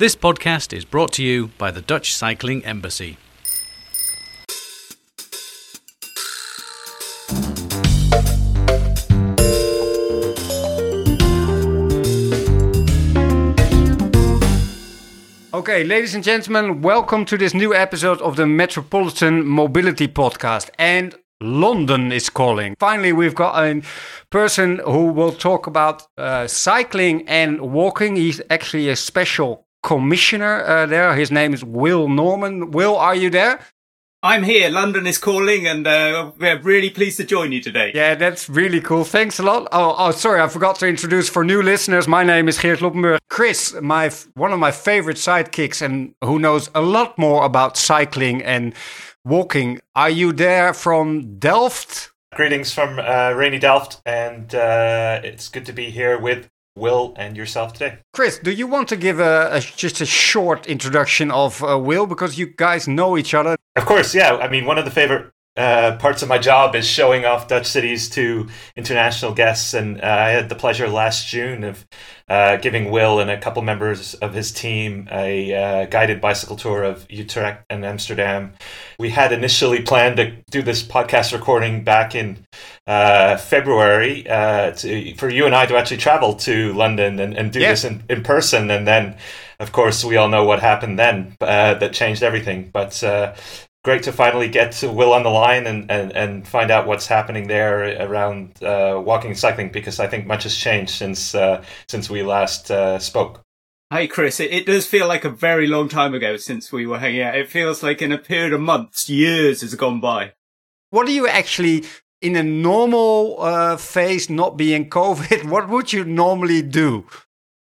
This podcast is brought to you by the Dutch Cycling Embassy. Okay, ladies and gentlemen, welcome to this new episode of the Metropolitan Mobility Podcast. And London is calling. Finally, we've got a person who will talk about uh, cycling and walking. He's actually a special commissioner uh, there. His name is Will Norman. Will, are you there? I'm here. London is calling, and uh, we're really pleased to join you today. Yeah, that's really cool. Thanks a lot. Oh, oh, sorry, I forgot to introduce for new listeners. My name is Geert Kloppenburg. Chris, my one of my favorite sidekicks, and who knows a lot more about cycling and walking. Are you there from Delft? Greetings from uh, rainy Delft, and uh, it's good to be here with Will and yourself today. Chris, do you want to give a, a just a short introduction of uh, Will because you guys know each other? Of course, yeah. I mean, one of the favorite uh, parts of my job is showing off Dutch cities to international guests, and uh, I had the pleasure last June of uh, giving Will and a couple members of his team a uh, guided bicycle tour of Utrecht and Amsterdam. We had initially planned to do this podcast recording back in uh, February uh, to, for you and I to actually travel to London and, and do yeah. this in, in person, and then. Of course, we all know what happened then that changed everything. But great to finally get to Will on the line and, and, and find out what's happening there around uh, walking and cycling because I think much has changed since uh, since we last uh, spoke. Hi, Chris. It, it, does feel like a very long time ago since we were hanging out. It feels like in a period of months, years has gone by. What do you actually, in a normal uh, phase, not being COVID, what would you normally do?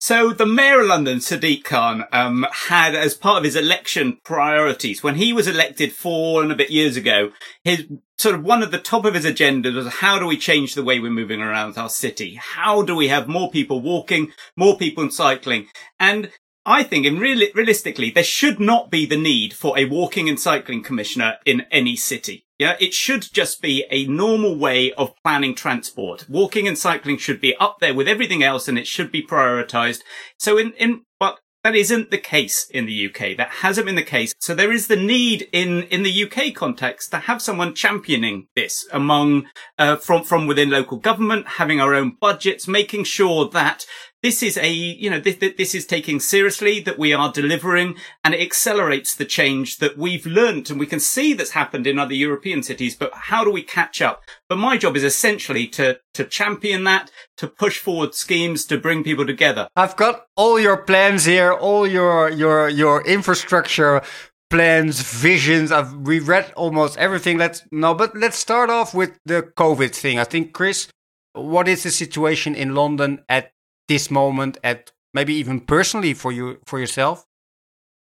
So the mayor of London, Sadiq Khan, um, had as part of his election priorities when he was elected four and a bit years ago, his sort of one of the top of his agenda was how do we change the way we're moving around our city? How do we have more people walking, more people cycling? And I think, and really, realistically, there should not be the need for a walking and cycling commissioner in any city. Yeah, it should just be a normal way of planning transport. Walking and cycling should be up there with everything else and it should be prioritized. So in, in, but that isn't the case in the UK. That hasn't been the case. So there is the need in, in the UK context to have someone championing this among, uh, from, from within local government, having our own budgets, making sure that this is a, you know, this, this is taking seriously that we are delivering and it accelerates the change that we've learnt and we can see that's happened in other European cities. But how do we catch up? But my job is essentially to, to champion that, to push forward schemes, to bring people together. I've got all your plans here, all your, your, your infrastructure plans, visions. I've we read almost everything. Let's no, but let's start off with the COVID thing. I think Chris, what is the situation in London at this moment at maybe even personally for you for yourself?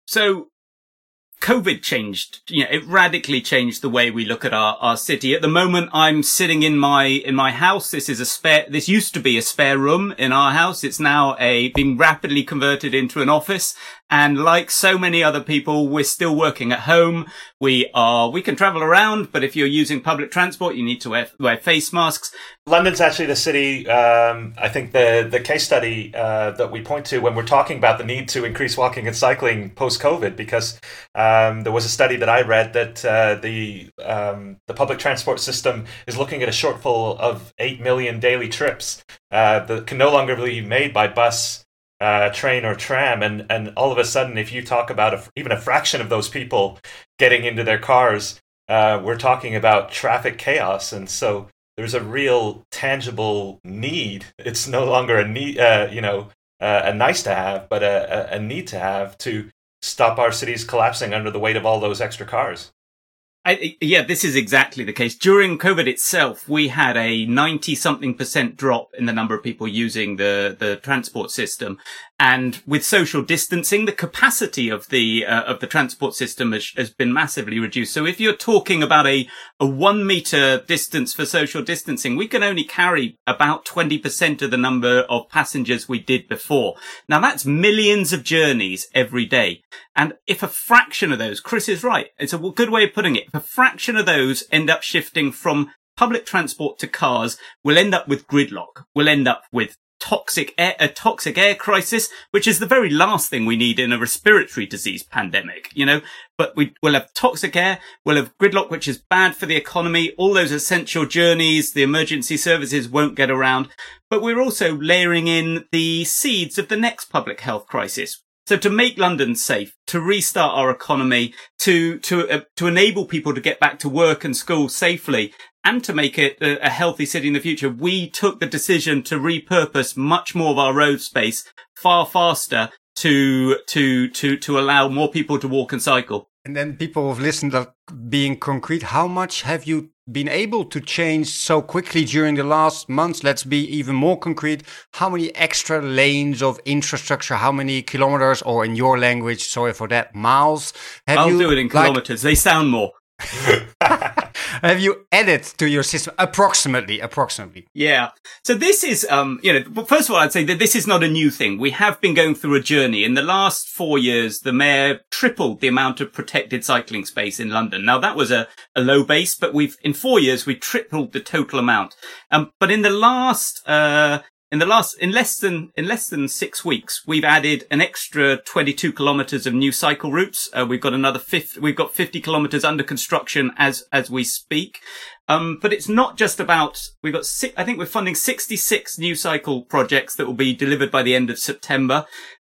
So COVID changed, you know, it radically changed the way we look at our, our city. At the moment, I'm sitting in my, in my house. This is a spare, this used to be a spare room in our house. It's now a, being rapidly converted into an office. And like so many other people, we're still working at home. We are, we can travel around, but if you're using public transport, you need to wear, wear face masks. London's actually the city, um, I think the, the case study uh, that we point to when we're talking about the need to increase walking and cycling post COVID, because um, there was a study that I read that uh, the, um, the public transport system is looking at a shortfall of 8 million daily trips uh, that can no longer be made by bus uh, train or tram, and and all of a sudden, if you talk about a, even a fraction of those people getting into their cars, uh, we're talking about traffic chaos, and so there's a real tangible need. It's no longer a need, uh, you know, uh, a nice to have, but a, a, a need to have to stop our cities collapsing under the weight of all those extra cars. I, yeah, this is exactly the case. During COVID itself, we had a 90 something percent drop in the number of people using the, the transport system. And with social distancing, the capacity of the, uh, of the transport system has, has been massively reduced. So if you're talking about a, a one meter distance for social distancing, we can only carry about 20% of the number of passengers we did before. Now that's millions of journeys every day. And if a fraction of those, Chris is right. It's a good way of putting it. If a fraction of those end up shifting from public transport to cars, we'll end up with gridlock. We'll end up with toxic air, a toxic air crisis, which is the very last thing we need in a respiratory disease pandemic, you know, but we will have toxic air. We'll have gridlock, which is bad for the economy. All those essential journeys, the emergency services won't get around, but we're also layering in the seeds of the next public health crisis, so to make London safe, to restart our economy, to to uh, to enable people to get back to work and school safely, and to make it a, a, healthy city in the future, we took the decision to repurpose much more of our road space far faster to to to to allow more people to walk and cycle. And then people have listened are being concrete. How much have you been able to change so quickly during the last months? Let's be even more concrete. How many extra lanes of infrastructure? How many kilometers, or in your language, sorry for that, miles? Have I'll you, do it in kilometers. Like, they sound more. have you added to your system approximately approximately? Yeah. So this is um you know first of all i'd say that this is not a new thing. We have been going through a journey. In the last four years the mayor tripled the amount of protected cycling space in london. Now that was a, a low base but we've in four years we tripled the total amount. Um but in the last uh in the last in less than in less than six weeks we've added an extra 22 kilometers of new cycle routes. Uh, we've got another 50 we've got 50 kilometers under construction as as we speak. Um, but it's not just about we've got i think we're funding 66 new cycle projects that will be delivered by the end of september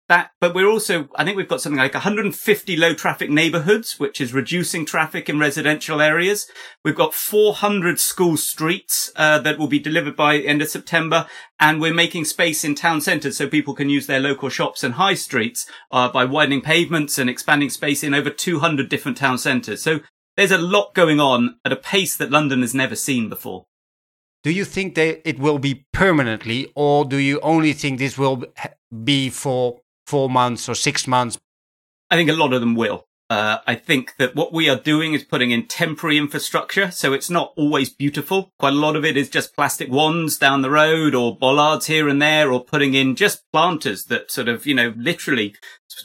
that, but we're also, I think we've got something like 150 low traffic neighborhoods, which is reducing traffic in residential areas. We've got 400 school streets, uh, that will be delivered by the end of September. And we're making space in town centres so people can use their local shops and high streets, uh, by widening pavements and expanding space in over 200 different town centres. So there's a lot going on at a pace that London has never seen before. Do you think that it will be permanently, or do you only think this will be for four months or six months? I think a lot of them will. Uh, I think that what we are doing is putting in temporary infrastructure, so it's not always beautiful. Quite a lot of it is just plastic wands down the road or bollards here and there, or putting in just planters that sort of, you know, literally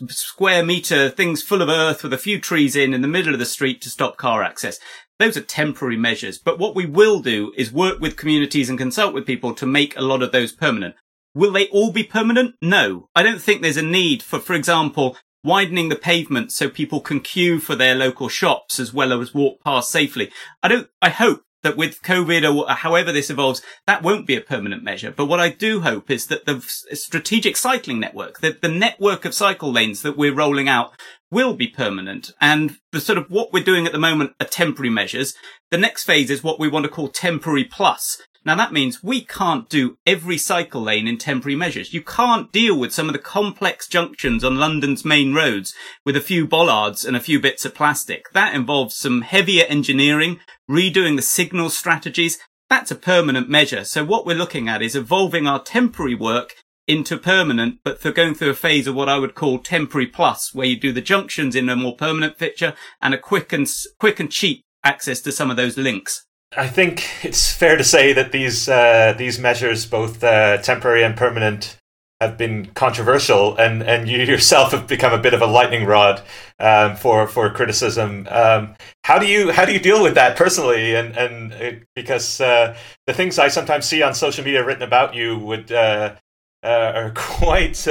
square meter things full of earth with a few trees in in the middle of the street to stop car access. Those are temporary measures. But what we will do is work with communities and consult with people to make a lot of those permanent. Will they all be permanent? No. I don't think there's a need for, for example, widening the pavement so people can queue for their local shops as well as walk past safely. I don't, I hope that with COVID or however this evolves, that won't be a permanent measure. But what I do hope is that the strategic cycling network, that the network of cycle lanes that we're rolling out will be permanent. And the sort of what we're doing at the moment are temporary measures. The next phase is what we want to call temporary plus. Now that means we can't do every cycle lane in temporary measures. You can't deal with some of the complex junctions on London's main roads with a few bollards and a few bits of plastic. That involves some heavier engineering, redoing the signal strategies. That's a permanent measure. So what we're looking at is evolving our temporary work into permanent, but for going through a phase of what I would call temporary plus, where you do the junctions in a more permanent fixture and a quick and quick and cheap access to some of those links. I think it's fair to say that these uh, these measures, both uh, temporary and permanent, have been controversial, and, and you yourself have become a bit of a lightning rod um, for for criticism. Um, how do you how do you deal with that personally? And and it, uh, because uh, the things I sometimes see on social media written about you would uh, uh, are quite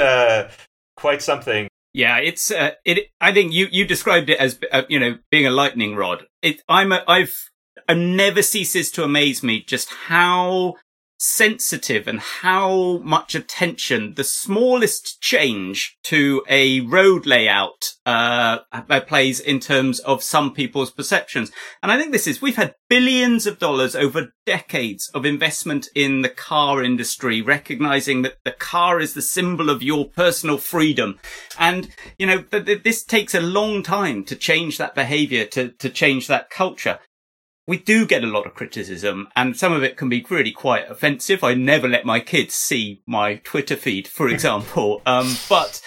quite something. Yeah, it's it. I think you you described it as you know being a lightning rod. It I'm a, I've it never ceases to amaze me just how sensitive and how much attention the smallest change to a road layout uh, plays in terms of some people's perceptions. And I think this is we've had billions of dollars over decades of investment in the car industry, recognizing that the car is the symbol of your personal freedom. And you know th- th- this takes a long time to change that behavior, to to change that culture we do get a lot of criticism and some of it can be really quite offensive. I never let my kids see my Twitter feed, for example. um, but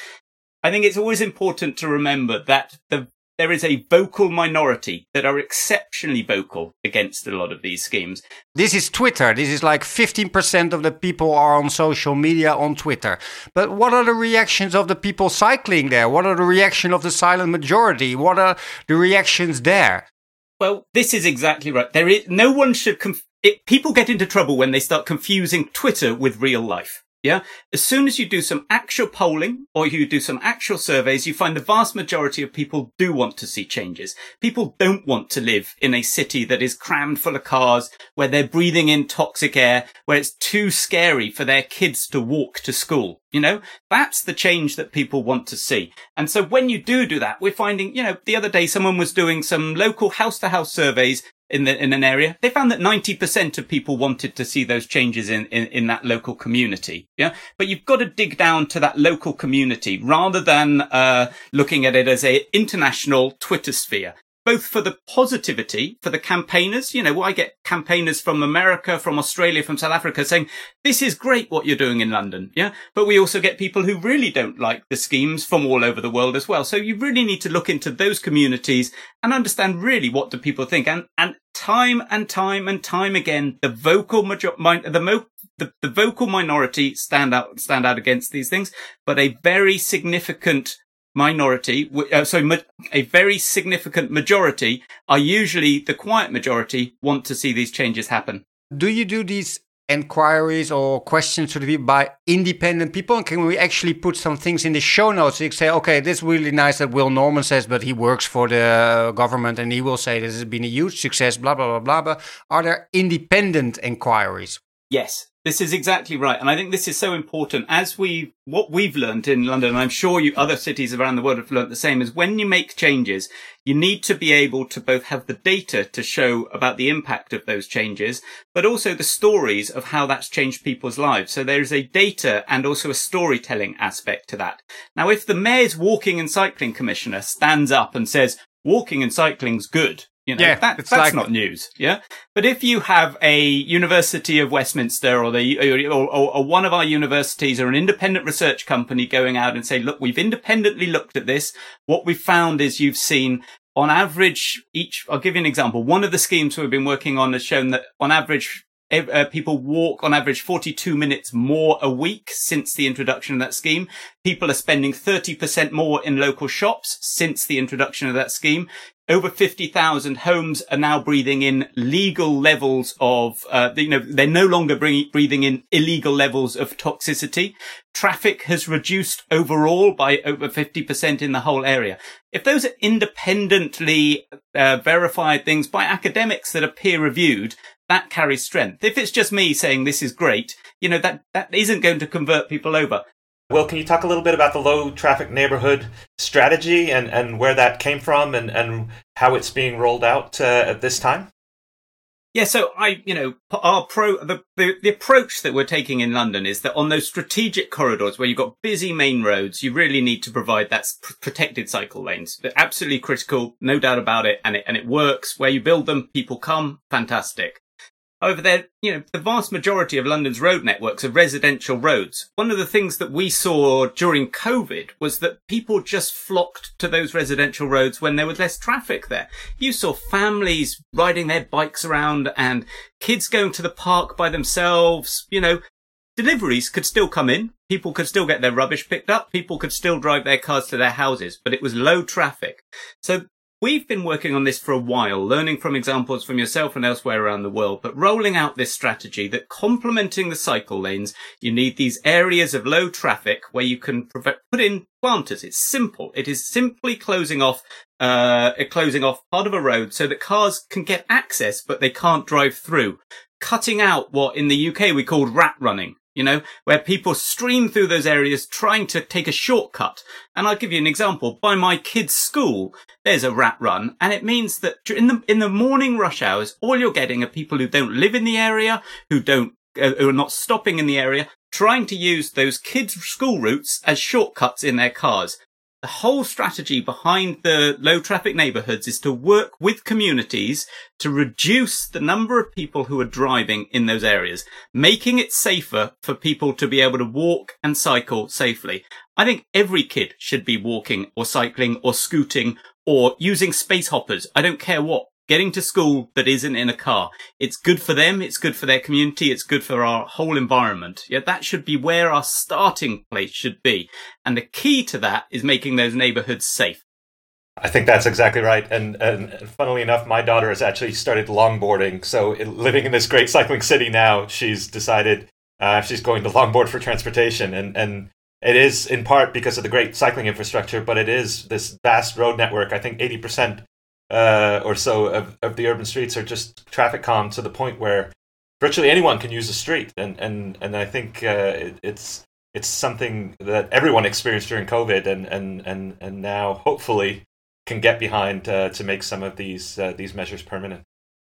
I think it's always important to remember that the, there is a vocal minority that are exceptionally vocal against a lot of these schemes. This is Twitter. This is like 15% of the people are on social media on Twitter. But what are the reactions of the people cycling there? What are the reaction of the silent majority? What are the reactions there? Well, this is exactly right. There is no one should. Conf- it, people get into trouble when they start confusing Twitter with real life. Yeah. As soon as you do some actual polling or you do some actual surveys, you find the vast majority of people do want to see changes. People don't want to live in a city that is crammed full of cars, where they're breathing in toxic air, where it's too scary for their kids to walk to school. You know, that's the change that people want to see. And so when you do do that, we're finding, you know, the other day someone was doing some local house to house surveys in the, in an area, they found that 90% of people wanted to see those changes in, in, in that local community. Yeah. But you've got to dig down to that local community rather than, uh, looking at it as a international Twitter sphere both for the positivity for the campaigners. You know, I get campaigners from America, from Australia, from South Africa saying, this is great what you're doing in London. Yeah. But we also get people who really don't like the schemes from all over the world as well. So you really need to look into those communities and understand really what do people think. And, and time and time and time again, the vocal major, the mo- the, the vocal minority stand out, stand out against these things, but a very significant minority, uh, so ma- a very significant majority are usually the quiet majority want to see these changes happen. Do you do these inquiries or questions to the by independent people? And can we actually put some things in the show notes? You say, okay, this is really nice that Will Norman says, but he works for the government and he will say this has been a huge success, blah, blah, blah, blah. blah. are there independent inquiries? Yes, this is exactly right. And I think this is so important as we, what we've learned in London, and I'm sure you, other cities around the world have learned the same, is when you make changes, you need to be able to both have the data to show about the impact of those changes, but also the stories of how that's changed people's lives. So there is a data and also a storytelling aspect to that. Now, if the mayor's walking and cycling commissioner stands up and says, walking and cycling's good, you know, yeah, that, that's like... not news. Yeah. But if you have a University of Westminster or the, or, or, or, one of our universities or an independent research company going out and say, look, we've independently looked at this. What we've found is you've seen on average each, I'll give you an example. One of the schemes we've been working on has shown that on average, uh, people walk on average 42 minutes more a week since the introduction of that scheme. People are spending 30% more in local shops since the introduction of that scheme over 50,000 homes are now breathing in legal levels of, uh, you know, they're no longer breathing in illegal levels of toxicity. Traffic has reduced overall by over 50% in the whole area. If those are independently uh, verified things by academics that are peer reviewed, that carries strength. If it's just me saying this is great, you know, that, that isn't going to convert people over. Well, can you talk a little bit about the low traffic neighborhood strategy and, and where that came from and, and how it's being rolled out uh, at this time? Yeah, so I, you know, our pro, the, the, the, approach that we're taking in London is that on those strategic corridors where you've got busy main roads, you really need to provide that protected cycle lanes. They're absolutely critical, no doubt about it. And it, and it works. Where you build them, people come, fantastic. However, there, you know, the vast majority of London's road networks are residential roads. One of the things that we saw during COVID was that people just flocked to those residential roads when there was less traffic there. You saw families riding their bikes around and kids going to the park by themselves. You know, deliveries could still come in. People could still get their rubbish picked up. People could still drive their cars to their houses, but it was low traffic. So We've been working on this for a while, learning from examples from yourself and elsewhere around the world, but rolling out this strategy that complementing the cycle lanes, you need these areas of low traffic where you can put in planters. It's simple. It is simply closing off, uh, closing off part of a road so that cars can get access, but they can't drive through. Cutting out what in the UK we called rat running you know, where people stream through those areas trying to take a shortcut. And I'll give you an example. By my kids' school, there's a rat run, and it means that in the in the morning rush hours, all you're getting are people who don't live in the area, who don't, uh, who are not stopping in the area, trying to use those kids' school routes as shortcuts in their cars. The whole strategy behind the low traffic neighborhoods is to work with communities to reduce the number of people who are driving in those areas, making it safer for people to be able to walk and cycle safely. I think every kid should be walking or cycling or scooting or using space hoppers. I don't care what getting to school that isn't in a car. It's good for them. It's good for their community. It's good for our whole environment. Yeah, that should be where our starting place should be. And the key to that is making those neighborhoods safe. I think that's exactly right. And, and funnily enough, my daughter has actually started longboarding. So living in this great cycling city now, she's decided Uh, she's going to longboard for transportation, and and it is in part because of the great cycling infrastructure, but it is this vast road network. I think eighty percent uh, or so of, of the urban streets are just traffic calm to the point where virtually anyone can use the street, and and and I think uh, it, it's it's something that everyone experienced during COVID, and and and and now hopefully can get behind uh, to make some of these uh, these measures permanent.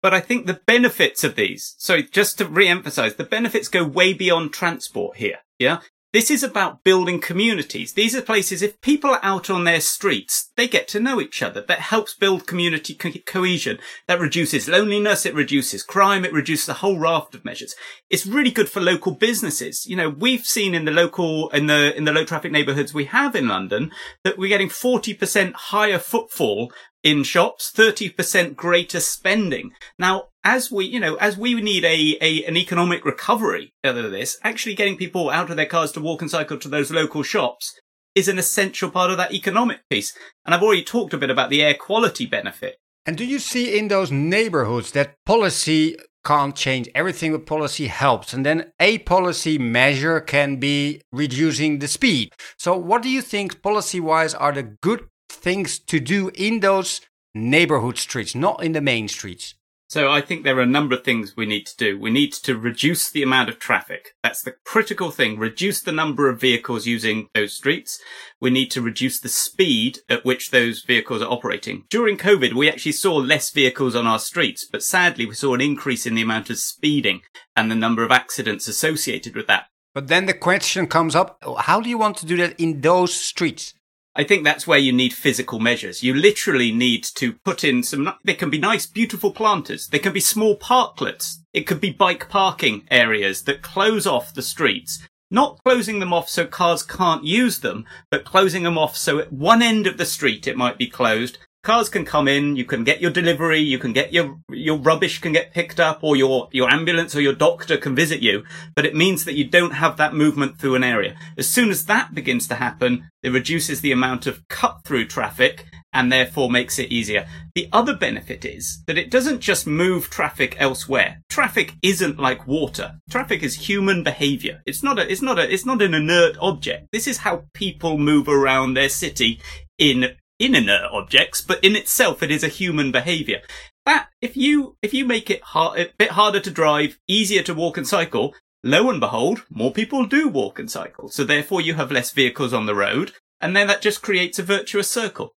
But I think the benefits of these, so just to re-emphasize, the benefits go way beyond transport here. Yeah. This is about building communities. These are places, if people are out on their streets, they get to know each other. That helps build community co- cohesion. That reduces loneliness. It reduces crime. It reduces a whole raft of measures. It's really good for local businesses. You know, we've seen in the local, in the, in the low traffic neighborhoods we have in London that we're getting 40% higher footfall in shops, 30% greater spending. Now, as we, you know, as we need a, a, an economic recovery out of this, actually getting people out of their cars to walk and cycle to those local shops is an essential part of that economic piece. And I've already talked a bit about the air quality benefit. And do you see in those neighborhoods that policy can't change everything, but policy helps? And then a policy measure can be reducing the speed. So, what do you think policy wise are the good things to do in those neighborhood streets, not in the main streets? So I think there are a number of things we need to do. We need to reduce the amount of traffic. That's the critical thing. Reduce the number of vehicles using those streets. We need to reduce the speed at which those vehicles are operating. During COVID, we actually saw less vehicles on our streets, but sadly we saw an increase in the amount of speeding and the number of accidents associated with that. But then the question comes up, how do you want to do that in those streets? I think that's where you need physical measures. You literally need to put in some, they can be nice, beautiful planters. They can be small parklets. It could be bike parking areas that close off the streets. Not closing them off so cars can't use them, but closing them off so at one end of the street it might be closed cars can come in, you can get your delivery, you can get your, your rubbish can get picked up or your, your ambulance or your doctor can visit you, but it means that you don't have that movement through an area. As soon as that begins to happen, it reduces the amount of cut through traffic and therefore makes it easier. The other benefit is that it doesn't just move traffic elsewhere. Traffic isn't like water. Traffic is human behavior. It's not a, it's not a, it's not an inert object. This is how people move around their city in in inert objects, but in itself it is a human behavior. That if you if you make it hard, a bit harder to drive, easier to walk and cycle, lo and behold, more people do walk and cycle. So therefore you have less vehicles on the road, and then that just creates a virtuous circle.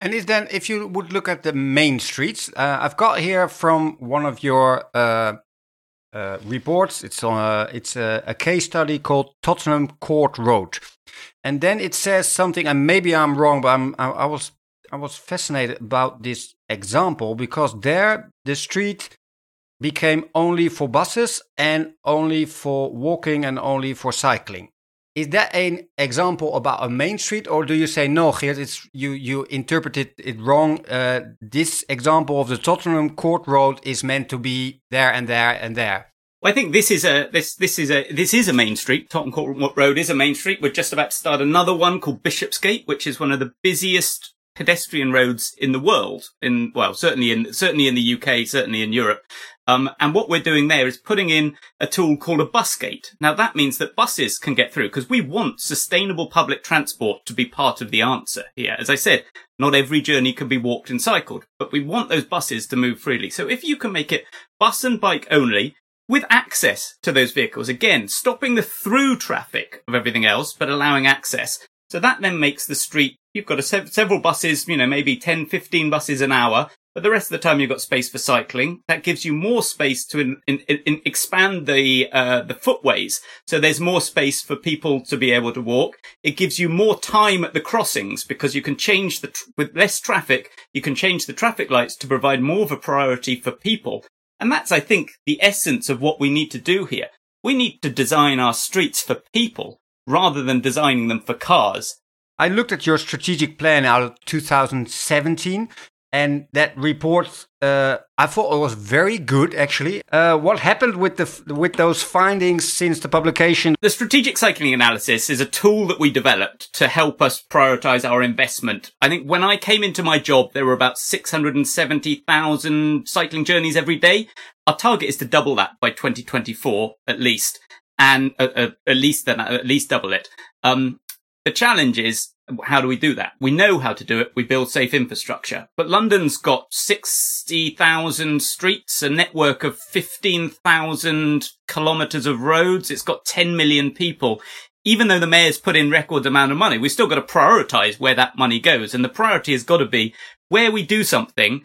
And is then, if you would look at the main streets, uh, I've got here from one of your uh, uh, reports. It's on a, it's a, a, case study called Tottenham Court Road, and then it says something. And maybe I'm wrong, but I'm, I, I was I was fascinated about this example because there the street became only for buses and only for walking and only for cycling. Is that an example about a main street, or do you say no, Geert? It's you. You interpreted it wrong. Uh, this example of the Tottenham Court Road is meant to be there and there and there. Well, I think this is a this this is a this is a main street. Tottenham Court Road is a main street. We're just about to start another one called Bishopsgate, which is one of the busiest pedestrian roads in the world. In well, certainly in certainly in the UK, certainly in Europe. Um, and what we're doing there is putting in a tool called a bus gate. Now that means that buses can get through because we want sustainable public transport to be part of the answer here. As I said, not every journey can be walked and cycled, but we want those buses to move freely. So if you can make it bus and bike only, with access to those vehicles, again, stopping the through traffic of everything else, but allowing access. So that then makes the street, you've got a sev- several buses, you know, maybe 10, 15 buses an hour, but the rest of the time you've got space for cycling. That gives you more space to in, in, in expand the, uh, the footways. So there's more space for people to be able to walk. It gives you more time at the crossings because you can change the, tr- with less traffic, you can change the traffic lights to provide more of a priority for people. And that's, I think, the essence of what we need to do here. We need to design our streets for people rather than designing them for cars. I looked at your strategic plan out of 2017 and that report uh, I thought it was very good actually. Uh, what happened with the with those findings since the publication? The strategic cycling analysis is a tool that we developed to help us prioritize our investment. I think when I came into my job, there were about 670,000 cycling journeys every day. Our target is to double that by 2024 at least, and uh, uh, at least then at least double it. Um, the challenge is how do we do that? We know how to do it. We build safe infrastructure. But London's got 60,000 streets, a network of 15,000 kilometers of roads. It's got 10 million people. Even though the mayor's put in record amount of money, we've still got to prioritize where that money goes. And the priority has got to be where we do something,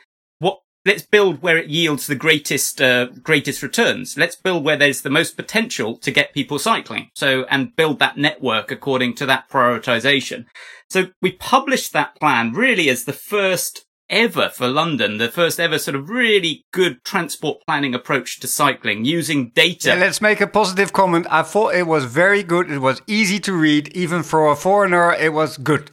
let's build where it yields the greatest uh, greatest returns. Let's build where there's the most potential to get people cycling. So and build that network according to that prioritization. So we published that plan really as the first ever for London, the first ever sort of really good transport planning approach to cycling using data. Yeah, let's make a positive comment. I thought it was very good. It was easy to read. Even for a foreigner, it was good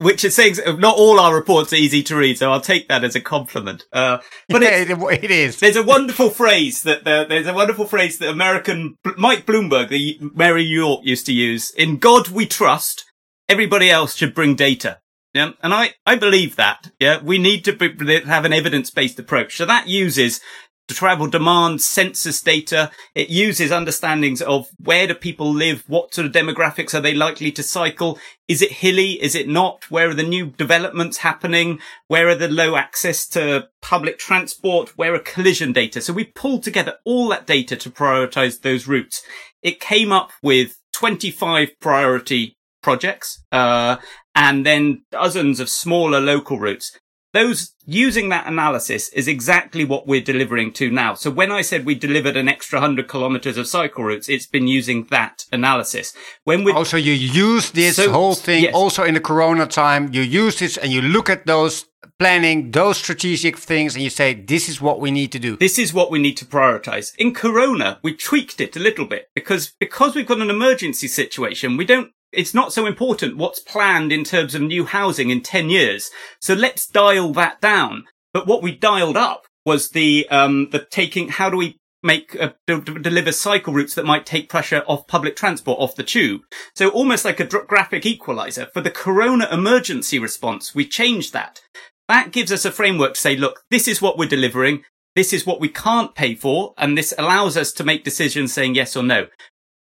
which is saying not all our reports are easy to read, so I'll take that as a compliment. Uh, but yeah, it, it is. There's a wonderful phrase that the, there's a wonderful phrase that American Mike Bloomberg, the mayor of York, used to use. In God we trust. Everybody else should bring data. Yeah, and I, I believe that. Yeah, we need to be, have an evidence-based approach. So that uses travel demand, census data. It uses understandings of where do people live? What sort of demographics are they likely to cycle? Is it hilly? Is it not? Where are the new developments happening? Where are the low access to public transport? Where are collision data? So we pulled together all that data to prioritize those routes. It came up with 25 priority projects, uh, and then dozens of smaller local routes those using that analysis is exactly what we're delivering to now. So when I said we delivered an extra hundred kilometers of cycle routes, it's been using that analysis. When we also you use this so, whole thing yes. also in the Corona time, you use this and you look at those planning, those strategic things, and you say this is what we need to do. This is what we need to prioritize. In Corona, we tweaked it a little bit because because we've got an emergency situation, we don't it's not so important what's planned in terms of new housing in 10 years. So let's dial that down. But what we dialed up was the, um, the taking, how do we make, uh, deliver cycle routes that might take pressure off public transport, off the tube. So almost like a graphic equalizer for the corona emergency response. We changed that. That gives us a framework to say, look, this is what we're delivering. This is what we can't pay for. And this allows us to make decisions saying yes or no.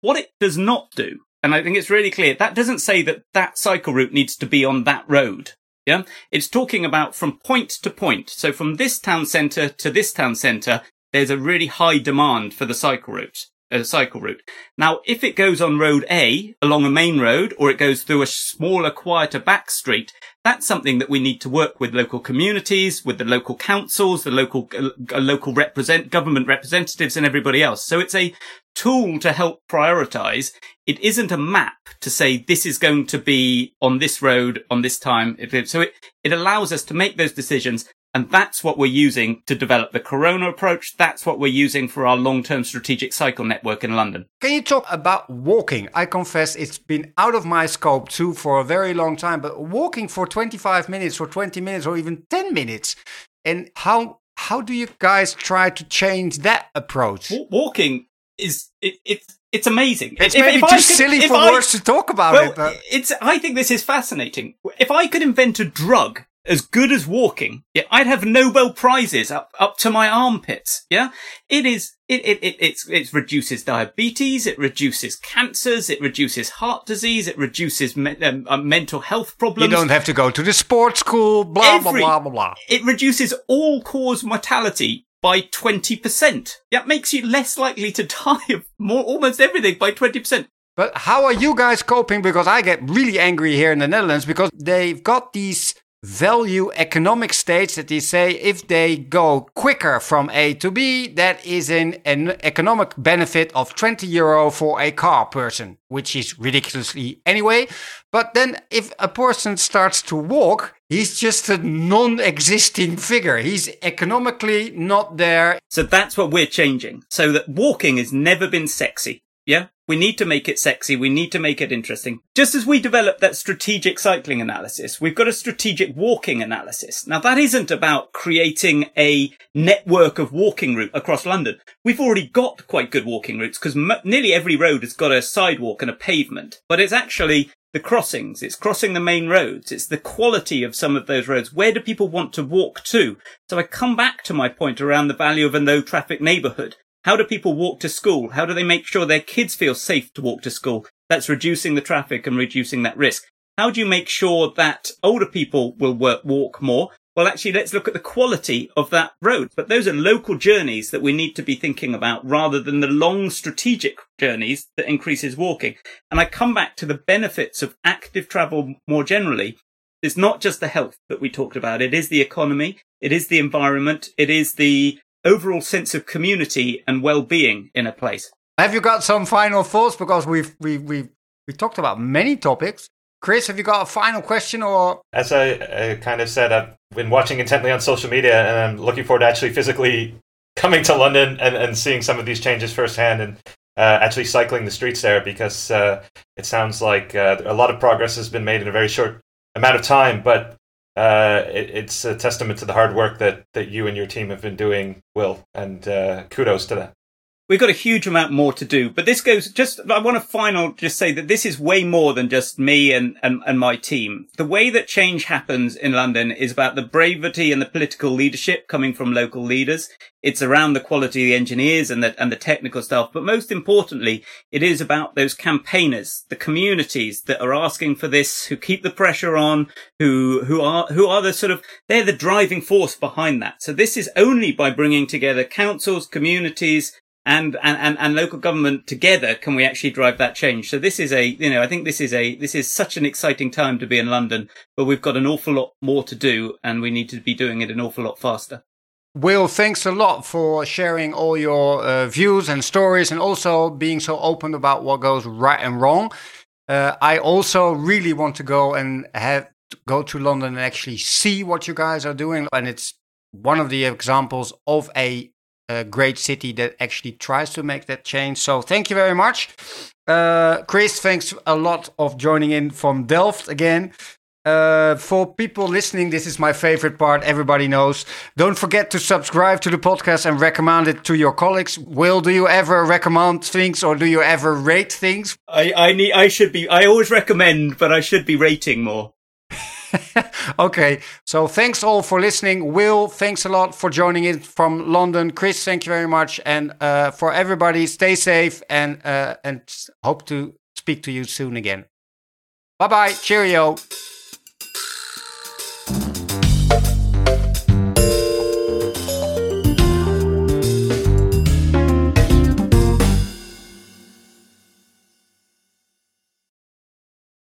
What it does not do and I think it's really clear that doesn't say that that cycle route needs to be on that road. Yeah. It's talking about from point to point. So from this town centre to this town centre, there's a really high demand for the cycle route a cycle route. Now, if it goes on road A along a main road or it goes through a smaller, quieter back street, that's something that we need to work with local communities, with the local councils, the local, uh, local represent, government representatives and everybody else. So it's a tool to help prioritize. It isn't a map to say this is going to be on this road on this time. So it, it allows us to make those decisions and that's what we're using to develop the Corona approach. That's what we're using for our long-term strategic cycle network in London. Can you talk about walking? I confess it's been out of my scope too for a very long time, but walking for 25 minutes or 20 minutes or even 10 minutes. And how how do you guys try to change that approach? Walking is it, it's it's amazing. It's if, maybe if too could, silly for I, words to talk about well, it. But. It's. I think this is fascinating. If I could invent a drug as good as walking, yeah, I'd have Nobel prizes up, up to my armpits. Yeah. It is, it, it, it, it's, it reduces diabetes. It reduces cancers. It reduces heart disease. It reduces me, um, uh, mental health problems. You don't have to go to the sports school, blah, Every, blah, blah, blah, blah. It reduces all cause mortality by 20%. That makes you less likely to die of more, almost everything by 20%. But how are you guys coping? Because I get really angry here in the Netherlands because they've got these value economic states that they say if they go quicker from A to B, that is an, an economic benefit of 20 euro for a car person, which is ridiculously anyway. But then if a person starts to walk, he's just a non existing figure. He's economically not there. So that's what we're changing. So that walking has never been sexy. Yeah. We need to make it sexy. We need to make it interesting. Just as we developed that strategic cycling analysis, we've got a strategic walking analysis. Now that isn't about creating a network of walking route across London. We've already got quite good walking routes because m- nearly every road has got a sidewalk and a pavement, but it's actually the crossings. It's crossing the main roads. It's the quality of some of those roads. Where do people want to walk to? So I come back to my point around the value of a no traffic neighborhood. How do people walk to school? How do they make sure their kids feel safe to walk to school? That's reducing the traffic and reducing that risk. How do you make sure that older people will work, walk more? Well, actually, let's look at the quality of that road. But those are local journeys that we need to be thinking about rather than the long strategic journeys that increases walking. And I come back to the benefits of active travel more generally. It's not just the health that we talked about. It is the economy. It is the environment. It is the overall sense of community and well-being in a place. Have you got some final thoughts? Because we've we we we talked about many topics. Chris, have you got a final question or? As I, I kind of said, I've been watching intently on social media, and I'm looking forward to actually physically coming to London and, and seeing some of these changes firsthand and uh, actually cycling the streets there because uh, it sounds like uh, a lot of progress has been made in a very short amount of time. But uh, it, it's a testament to the hard work that, that you and your team have been doing, Will, and uh, kudos to that. We've got a huge amount more to do, but this goes just, I want to final just say that this is way more than just me and, and, and my team. The way that change happens in London is about the bravery and the political leadership coming from local leaders. It's around the quality of the engineers and the, and the technical stuff. But most importantly, it is about those campaigners, the communities that are asking for this, who keep the pressure on, who, who are, who are the sort of, they're the driving force behind that. So this is only by bringing together councils, communities, and, and, and, local government together can we actually drive that change. So this is a, you know, I think this is a, this is such an exciting time to be in London, but we've got an awful lot more to do and we need to be doing it an awful lot faster. Will, thanks a lot for sharing all your uh, views and stories and also being so open about what goes right and wrong. Uh, I also really want to go and have go to London and actually see what you guys are doing. And it's one of the examples of a a great city that actually tries to make that change. So thank you very much. Uh, Chris, thanks a lot of joining in from Delft again. Uh, for people listening, this is my favorite part. Everybody knows. Don't forget to subscribe to the podcast and recommend it to your colleagues. Will, do you ever recommend things or do you ever rate things? I, I need. I should be. I always recommend, but I should be rating more. okay, so thanks all for listening. Will, thanks a lot for joining in from London. Chris, thank you very much. And uh, for everybody, stay safe and uh, and hope to speak to you soon again. Bye bye. Cheerio.